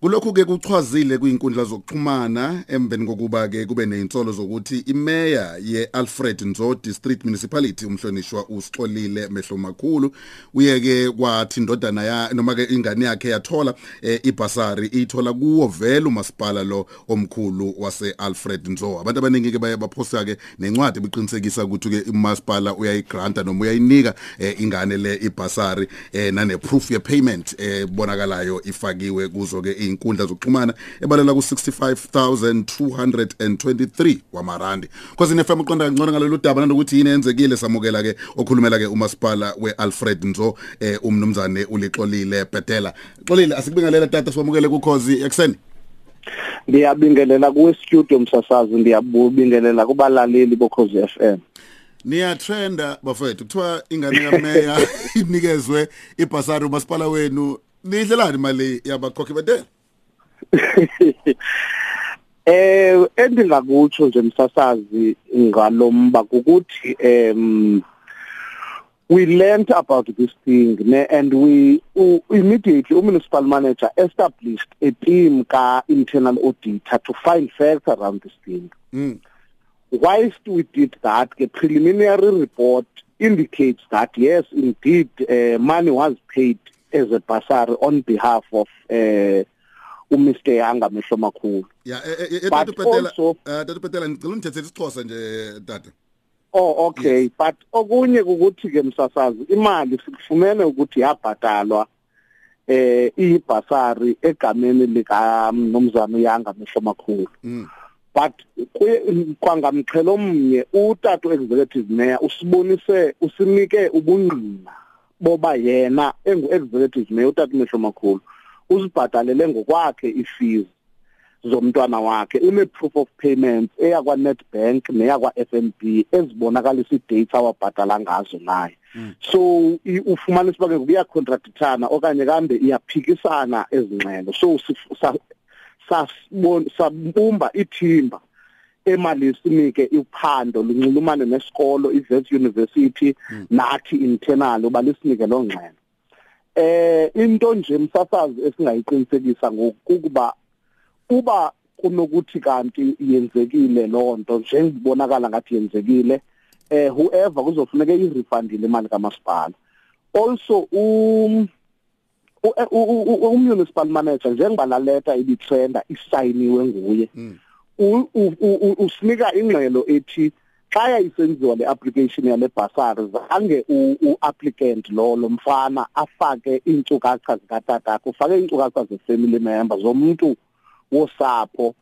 Kulokhu ke kuchwazile kwinkundla zokuxhumana embeni kokuba ke kube nezinsolo zokuthi imeya yeAlfred Nzo District Municipality umhlonishwa usixolile mehlo makhulu. Uye ke kwathi indodana ya noma ke ingane yakhe yathola eh, ibasari ithola kuwo vele umasipala lo omkhulu waseAlfred Nzo. Abantu abaningi ke baye baphosta ke nencwadi biqinisekisa ukuthi ke umasipala uyayigranta noma uyayinika eh, ingane le ibasari eh, nane proof ye payment bonakalayo ifakiwe kuzo ke izinkundla zokuxhumana ebalela ku65223 wamarandi. Cause FM uqonda ngcono ngalolu daba nanokuthi yini enzekile samukela ke okhulumela ke umasipala weAlfred Nzo eh, umnumzane ulixolile Bhedela xolile asikubingelela tata siwamukele kukhozi ekseni Ngiyabingelela kuwe studio msasazi ndiyabingelela kubalaleli bokhozi FM Niya trenda bafethu kuthiwa ingane kameya inikezwe ibhasari umasipala wenu nidlelani imali yabakhokhi bedela Eh endingakutsho nje msasazi ngalomba ukuthi um we learned about this thing ne, and we uh, immediately municipal manager established a team ka internal auditor to find facts around this thing mm. whilst we did that the preliminary report indicates that yes indeed uh, money was paid as a bursary on behalf of uh, uMr. Yanga mehlo makhulu. Ya tata Bhedela tata Bhedela ngicela ungithethele isixhosa nje tata. Oh okay. Yes. but okunye ukuthi ke msasazi imali sikufumene ukuthi yabhatalwa eh ibasari egameni lika nomzana uyanga mehlo makhulu. Mm. but kwangamqhelo omnye utata executive mayor usibonise usinike ubungqina boba yena engu executive mayor utata mehlo makhulu. Uzibhatalele ngokwakhe ifees zomntwana wakhe une proof of payment eyakwa Nedbank neyakwa FNB ezibonakalisa idates awabhadala ngazo naye mm. so ufumana isibake kuya contractana okanye kambe iyaphikisana ezingxelo so sasibona sabumba ithimba emali sinike uphando lunxulumane nesikolo iVet University mm. nathi internal uba lisinike lo ngxelo eh into nje msasazi esingayiqinisekisa ngokuba uba kunokuthi kanti yenzekile lonto njengibonakala ngathi yenzekile eh whoever kuzofuneka irefundile imali kamasipala. Also um umunicipal manager njengoba la letter ibitrenda isayiniwe nguye usinika ingxelo ethi xa yayisenziwa le application yale bursary zange uapplicant lo lo mfana afake iinkcukacha zikatata ufake iinkcukacha ze-family member zomuntu wosapho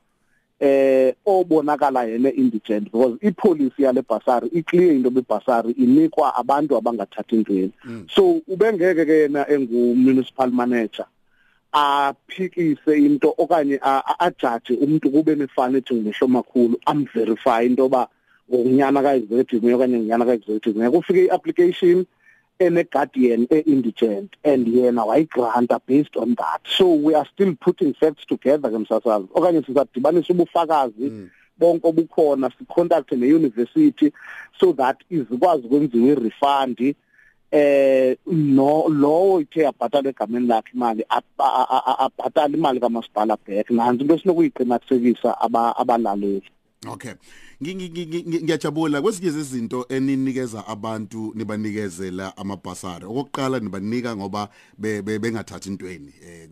eh obonakala yena indigent because ipolicy yale bursary iclear into bebursary inikwa abantu abangathathi intweni mm. so ubengeke ke yena engu municipal manager aphikise into okanye ajaje umuntu kube nefana ethi ngihlo makhulu amverify into ba ngokunyana ka executive okanye nginyana ka executive ngeke ufike iapplication ene guardian e-indigent and yena wayigranta based on that. So we are still putting facts together ke msasazi. Okanye sizadibanisa ubufakazi mm. bonke obukhona sicontact ne-university so that izikwazi ukwenziwa i-refund eh no lowo ithe yabhatala egameni lakhe imali abhatala imali kamasipala back. Nanzi into esinokuyiqinisekisa abalaleli. Okay. Ngiyajabula kwesinye izinto eninikeza abantu nibanikezela amabhasari. Okokuqala nibanika ngoba bengathathi intweni eh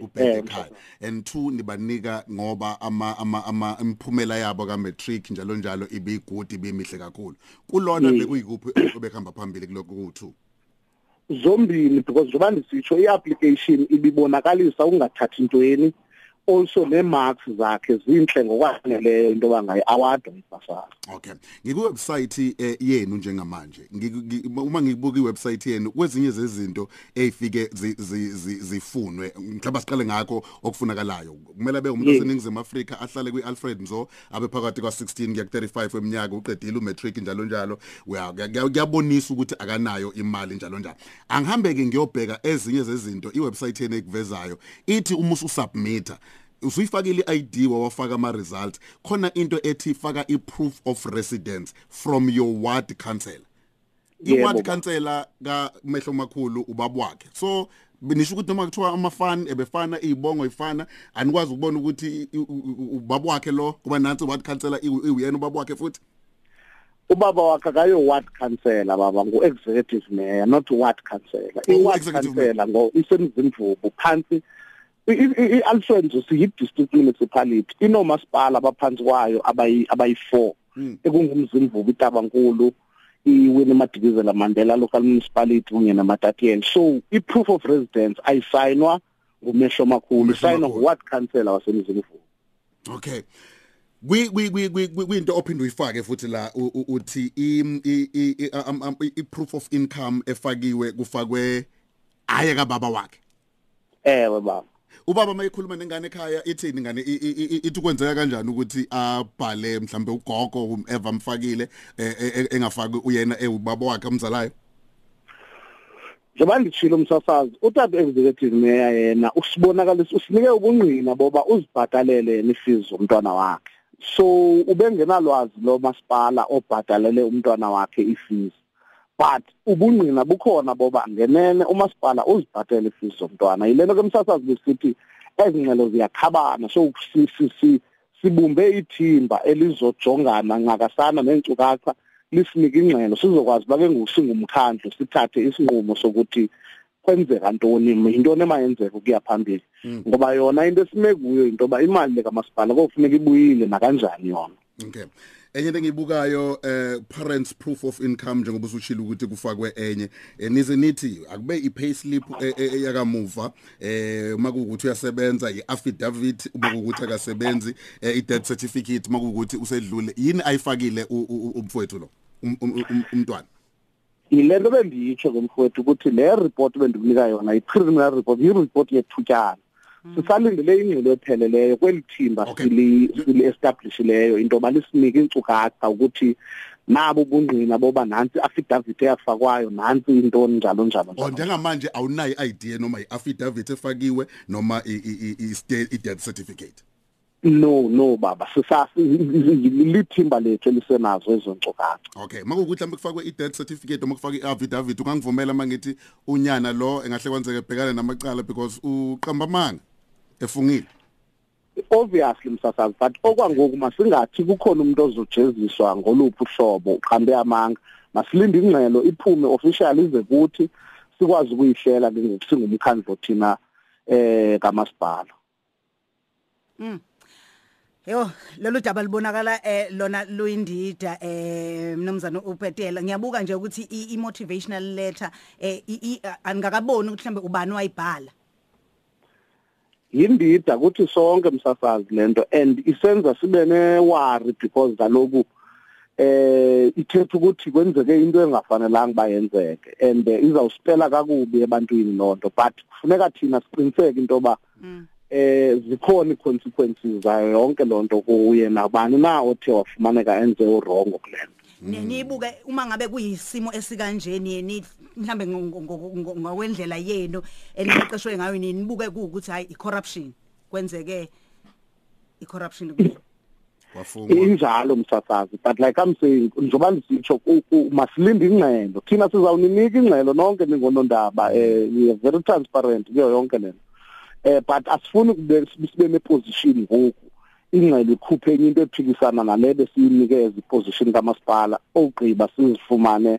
kubheke ekhaya. And two nibanika ngoba ama ama imphumela yabo ka matric njalo njalo ibe good ibe mihle kakhulu. Kulona bekuyikuphi obehamba phambili kuloko ku2. Zombili because njengoba ndisitsho iapplication ibibonakalisa ukungathathi intweni. Also nemarks zakhe zinhle ngokwaneleyo into bangayi award ibasari okay. Ngiku website yenu njengamanje. Uma ngibuka iwebsite yenu kwezinye zezinto ezifike zifunwe. Mhlawumbe siqale ngakho okufunakalayo. Kumele abe umuntu oseningizimu Afrika ahlale kwiAlfred Nzo abe phakathi kwa16 kuya ku35 eminyaka uqedile umatric njalo njalo. Kuyabonisa ukuthi akanayo imali njalo njalo. Angihambe ke ngiyobheka ezinye zezinto iwebsite yenu ekuvezayo. Ithi uma usubmitter usuyifakile iID wawafaka ama result khona into ethi faka iproof of residence from your ward councillor iward councillor ka mehlo makhulu ubabwakhe. So benisho ukuthi noma kuthiwa amafani ebefana izibongo ifana anikwazi ukubona ukuthi ubaba wakhe lo kuba nansi ward councillor iwuyena ubaba wakhe futhi? Ubaba wakhe akayo ward councillor baba ngu executive mayor not ward councillor i ward councillor ngo isemzimvubu phansi i-Alfred siyi district municipality inomasipala abaphansi kwayo abayi abayi4 hmm. ekungumzimvubu itabankulu iwini madikizela Mandela local municipality kunye namatatiyen so i proof of residence ayisayinwa ngumehlo makhulu isayinwa nguward councillor wasemzimvubu okay. Kwi kwi kwi kwinto ophinde uyifake futhi la uthi i proof of income efakiwe kufakwe aye kababa wakhe. Ewe baba. Ubaba mayikhuluma nengane ekhaya ithini ingane ithi kwenzeka kanjani ukuthi abhale mhlambe ugogo umeva mfakile e, e, e, engafaki uyena ewubaba wakhe umzalayo njengoba ngitshilo umsasazi utata executive mayor yena usibonakalisa usinike ubungqina boba uzibhatalele yena ifees zomntwana wakhe. So ubengenalwazi lo masipala obhatalele umntwana wakhe ifees but ubungqina bukhona boba ngenene umasipala uzibhatele ifees zomntwana. Yilento ke msasazi besithi ezingcelo ziyakhabana so sibumbe ithimba elizojongana nqakasana neenkcukacha lisinike ingxelo. Sizokwazi bake ngusingumkhandlu sithathe isinqumo sokuthi kwenzeka ntoni yintoni emayenzeka ukuya phambili. Hmm. ngoba yona into esime kuyo into ba imali lekamasipala kofuneka ibuyile nakanjani yona. Okay. Enye into engiyibukayo eh parents proof of income njengoba usuchila ukuthi kufakwe enye. Eh, nize nithi akube i-payslip eh, eh, yakamuva. Eh makuwukuthi uyasebenza i-affidavit uma kuwukuthi akasebenzi i-death certificate makuwukuthi usedlule yini ayifakile umfowethu lo um, um, um, umntwana? Yilento bendiyitsho ngomfowethu ukuthi le report bendikunika yona i-criminal report yi-report yethutyana. Sisalindele ingxelo epheleleyo kweli thimba sili establishileyo. Into balisinike inkcukacha ukuthi nabo ubungqina boba nansi affidavit eyafakwayo nansi intoni njalo njalo njalo. njengamanje awunayo idea noma iaffidavit efakiwe noma i death certificate. No no baba. Sisasi lithimba lethu elisenazo ezonkcukacha okay makukuthi mhlawumbe kufakwe i death certificate noma kufakwe iaffidavit ungangivumela mangithi unyana lo engahle kwenzeke ebhekane namacala because uqamba manga efungile? Obviously msasazi but okwangoku masingathi kukhona umuntu ozojeziswa ngoluphi uhlobo uqhambe amanga. Masilinde ingxelo iphume official ize kuthi sikwazi ukuyihlela ke ngokusingumkhandlo thina eh kamasipala. Mm Yo lolu daba libonakala eh lona luyindida eh mnumzana uPetela. Ngiyabuka nje ukuthi i motivational letter eh angakaboni ukuthi mhlambe ubani wayibhala yindida ukuthi sonke msasazi lento and isenza sibe newari because kaloku eh ithetha ukuthi kwenzeke into engafanelanga bayenzeke and izawusipela kakubi ebantwini lonto but kufuneka thina siqiniseke into ba mm. eh zikhona iconsequences zayo yonke lonto kuye. Nabani na othe wafumaneka enze urongo kulento nibuke uma ngabe kuyisimo esikanjeni yeni mhlambe ngokwendlela yenu eniqeqeshwe ngayo nibuke ukuthi hayi icorruption. Kwenzeke icorruption kule wafungwa. Injalo msasazi but like i'm saying njoba ndisitsho masilinde ingxelo. Thina sizawuninika ingxelo nonke ningonondaba eh we are very transparent kuyo yonke lento. Eh but asifuni kube sibe neposition ngoku. Ingxelo ikhuphe enye into ephikisana nale besiyinikeza iposition kamasipala ogqiba sizifumane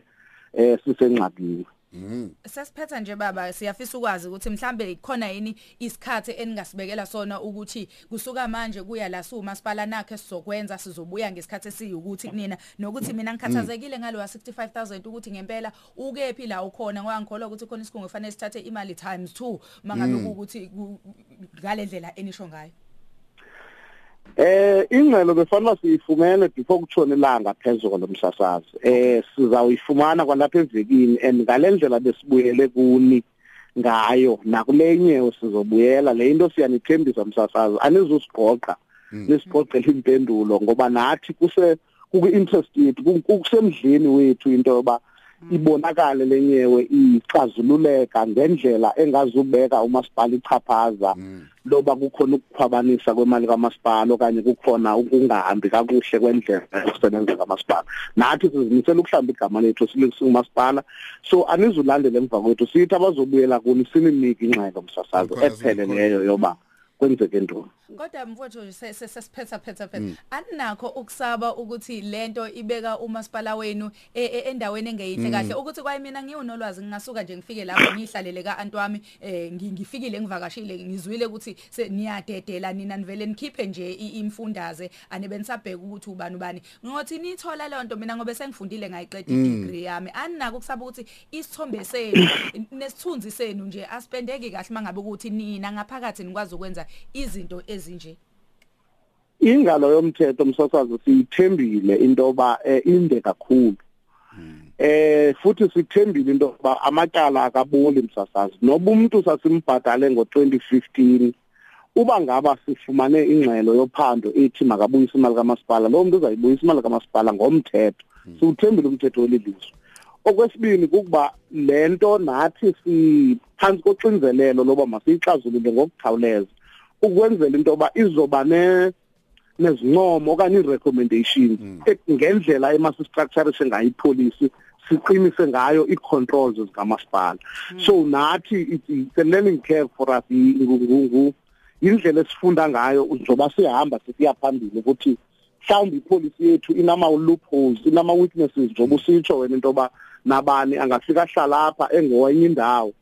eh sisengxabini Mhm. Sesiphetha nje baba siyafisa ukwazi ukuthi mhlambe khona yini isikhathi eningasibekela sona ukuthi kusuka manje kuya la sumasipala nakhe sizokwenza sizobuya ngesikhathi esiyukuthi kunina nokuthi mina ngikhathazekile ngalo wa 65000 ukuthi ngempela ukephi la ukhona ngoba ngikholwa ukuthi khona isikhungo kufanele sithathe imali times 2 mangabe mm. ukuthi ngalendlela enisho ngayo. Eh ingcelo befanele siyifumene before kutshona ilanga phezulu lomsasazi. Eh sizawuyifumana kwalapha evekini and ngalendlela besibuyele kuni ngayo nakulenye sizobuyela le into siyanithembisa msasazi anizusigoqa mm. nisigoqela impendulo ngoba nathi kuse kuku interest yethu kusemdleni wethu into yoba ibonakale lenyewe ixazululeka ngendlela engazubeka umasipala ichaphaza. Loba kukhona ukukhwabanisa kwemali kamasipala okanye kukhona ukungahambi kakuhle kwendlela yokusebenza kamasipala. Nathi sizimisela ukuhlamba igama lethu silingumasipala so anizulandela emva kwethu sithi abazobuyela kuni sininike ingxelo msasazo Khona epheleleyo yoba kwenzeke ntoni Kodwa mfowethu sesiphetha phetha phetha. Aninakho ukusaba ukuthi lento ibeka umasipala wenu e- e- endaweni engeyinhle kahle. Ukuthi kwaye mina ngiwunolwazi ngingasuka nje ngifike lapho ngihlalele ka anti wami eh, ngi- ngifikile ngivakashile ngizwile ukuthi niyadedela nina nivele nikhiphe nje imfundaze anibe nisabheka ukuthi ubani ubani. Ngothi nithola leyo nto mina ngobe sengifundile ngayiqeda i-degree yami aninako ukusaba ukuthi isithombe senu nesithunzi senu nje aspendeki kahle mangabe ukuthi nina ngaphakathi nikwazi ukwenza izinto ezinje? Ingalo yomthetho umsasazo siyithembile into yoba eh, inde kakhulu. Eh futhi sithembile into yoba amatyala akaboli msasazi noba umuntu sasimbhadale ngo2015 uba ngaba sifumane ingxelo yophando ethi makabuyise imali kamasipala lo muntu uzayibuyisa imali kamasipala ngomthetho. Siwuthembile umthetho welilizwe okwesibini kukuba lento nathi siphansi koxinzelelo loba masiyixazulule ngokukhawuleza ukwenzela into yoba izoba ne nezincomo okanye i-recommendations ngendlela emasistructurishe ngayo ipolicy siqinise ngayo i-controls zikamasipala. So nathi it's, a learning curve for us. Ingungungu indlela esifunda ngayo njoba sihamba sisiya phambili ukuthi mhlawumbe ipolicy yethu inama loopholes inama weaknesses njoba usitsho wena into yoba nabani angafika hlala lapha engowenye indawo.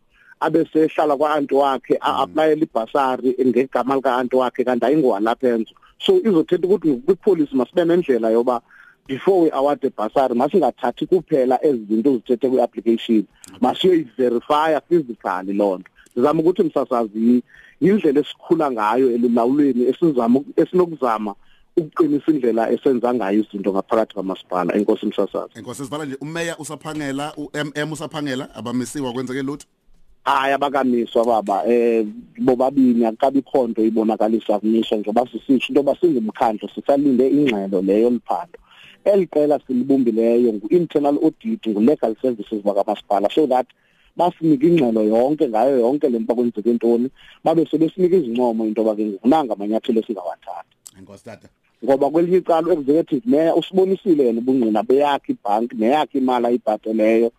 Abe sehlala kwa-anti wakhe a-aplayela ibhasari ngegama lika-anti wakhe kanti ayingowalapha enzo. So izothetha ukuthi kwipolicy masibe nendlela yoba before we award ibhasari masingathathi kuphela ezi zinto zithethe kwi-application. Masiyoyiverifya physically loo nto. Ndizama ukuthi msasazi yindlela esikhula ngayo elulawulweni esizama esinokuzama ukuqinisa indlela esenza ngayo izinto ngaphakathi kwamasipala enkosi msasazi. Enkosi sivala nje umeya usaphangela uMM usaphangela abamisiwa kwenzeke lutho. Hayi abakamiswa baba eh bobabini akabi khonto ibonakalisa kumiswa njengoba sisitsho into yoba singumkhandlo sisalinde ingxelo leyo liphando eliqela silibumbileyo ngu-internal audit ngu-legal services bakamasipala so that basinike ingxelo yonke ngayo yonke le nto kwenzeke ntoni. Babe sebesinika izincomo into yoba ke ngunanga amanyathelo esingawathatha enkosi tata. Ngoba kwelinye icala executive mayor usibonisile yena ubungqina beyakhe ibhanki neyakhe imali ayibhateleyo. eh,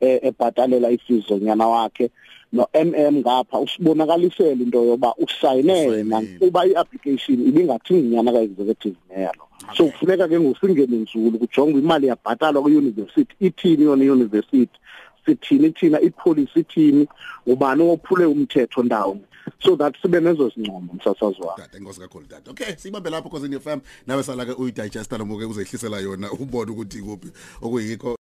ebhatalela ifees zonyana wakhe no-MM ngapha usibonakalisela into yoba usayine yena Usayinile. kuba i-application ibingathi nginyana ka-executive mayor lo. So kufuneka ke ngusingene nzulu kujongwe imali yabhatalwa kwi-university ithini yona i-university? Sithini thina ipolicy ithini? Ubani ophule umthetho ndawo? So that sibe nezo zincomo msasazi wami. Tata enkosi kakhulu tata okay sibambe lapho cause in FM nawe sala ke uyidigesta nomuke uzehlisela yona ubone ukuthi kuphi okuyikho.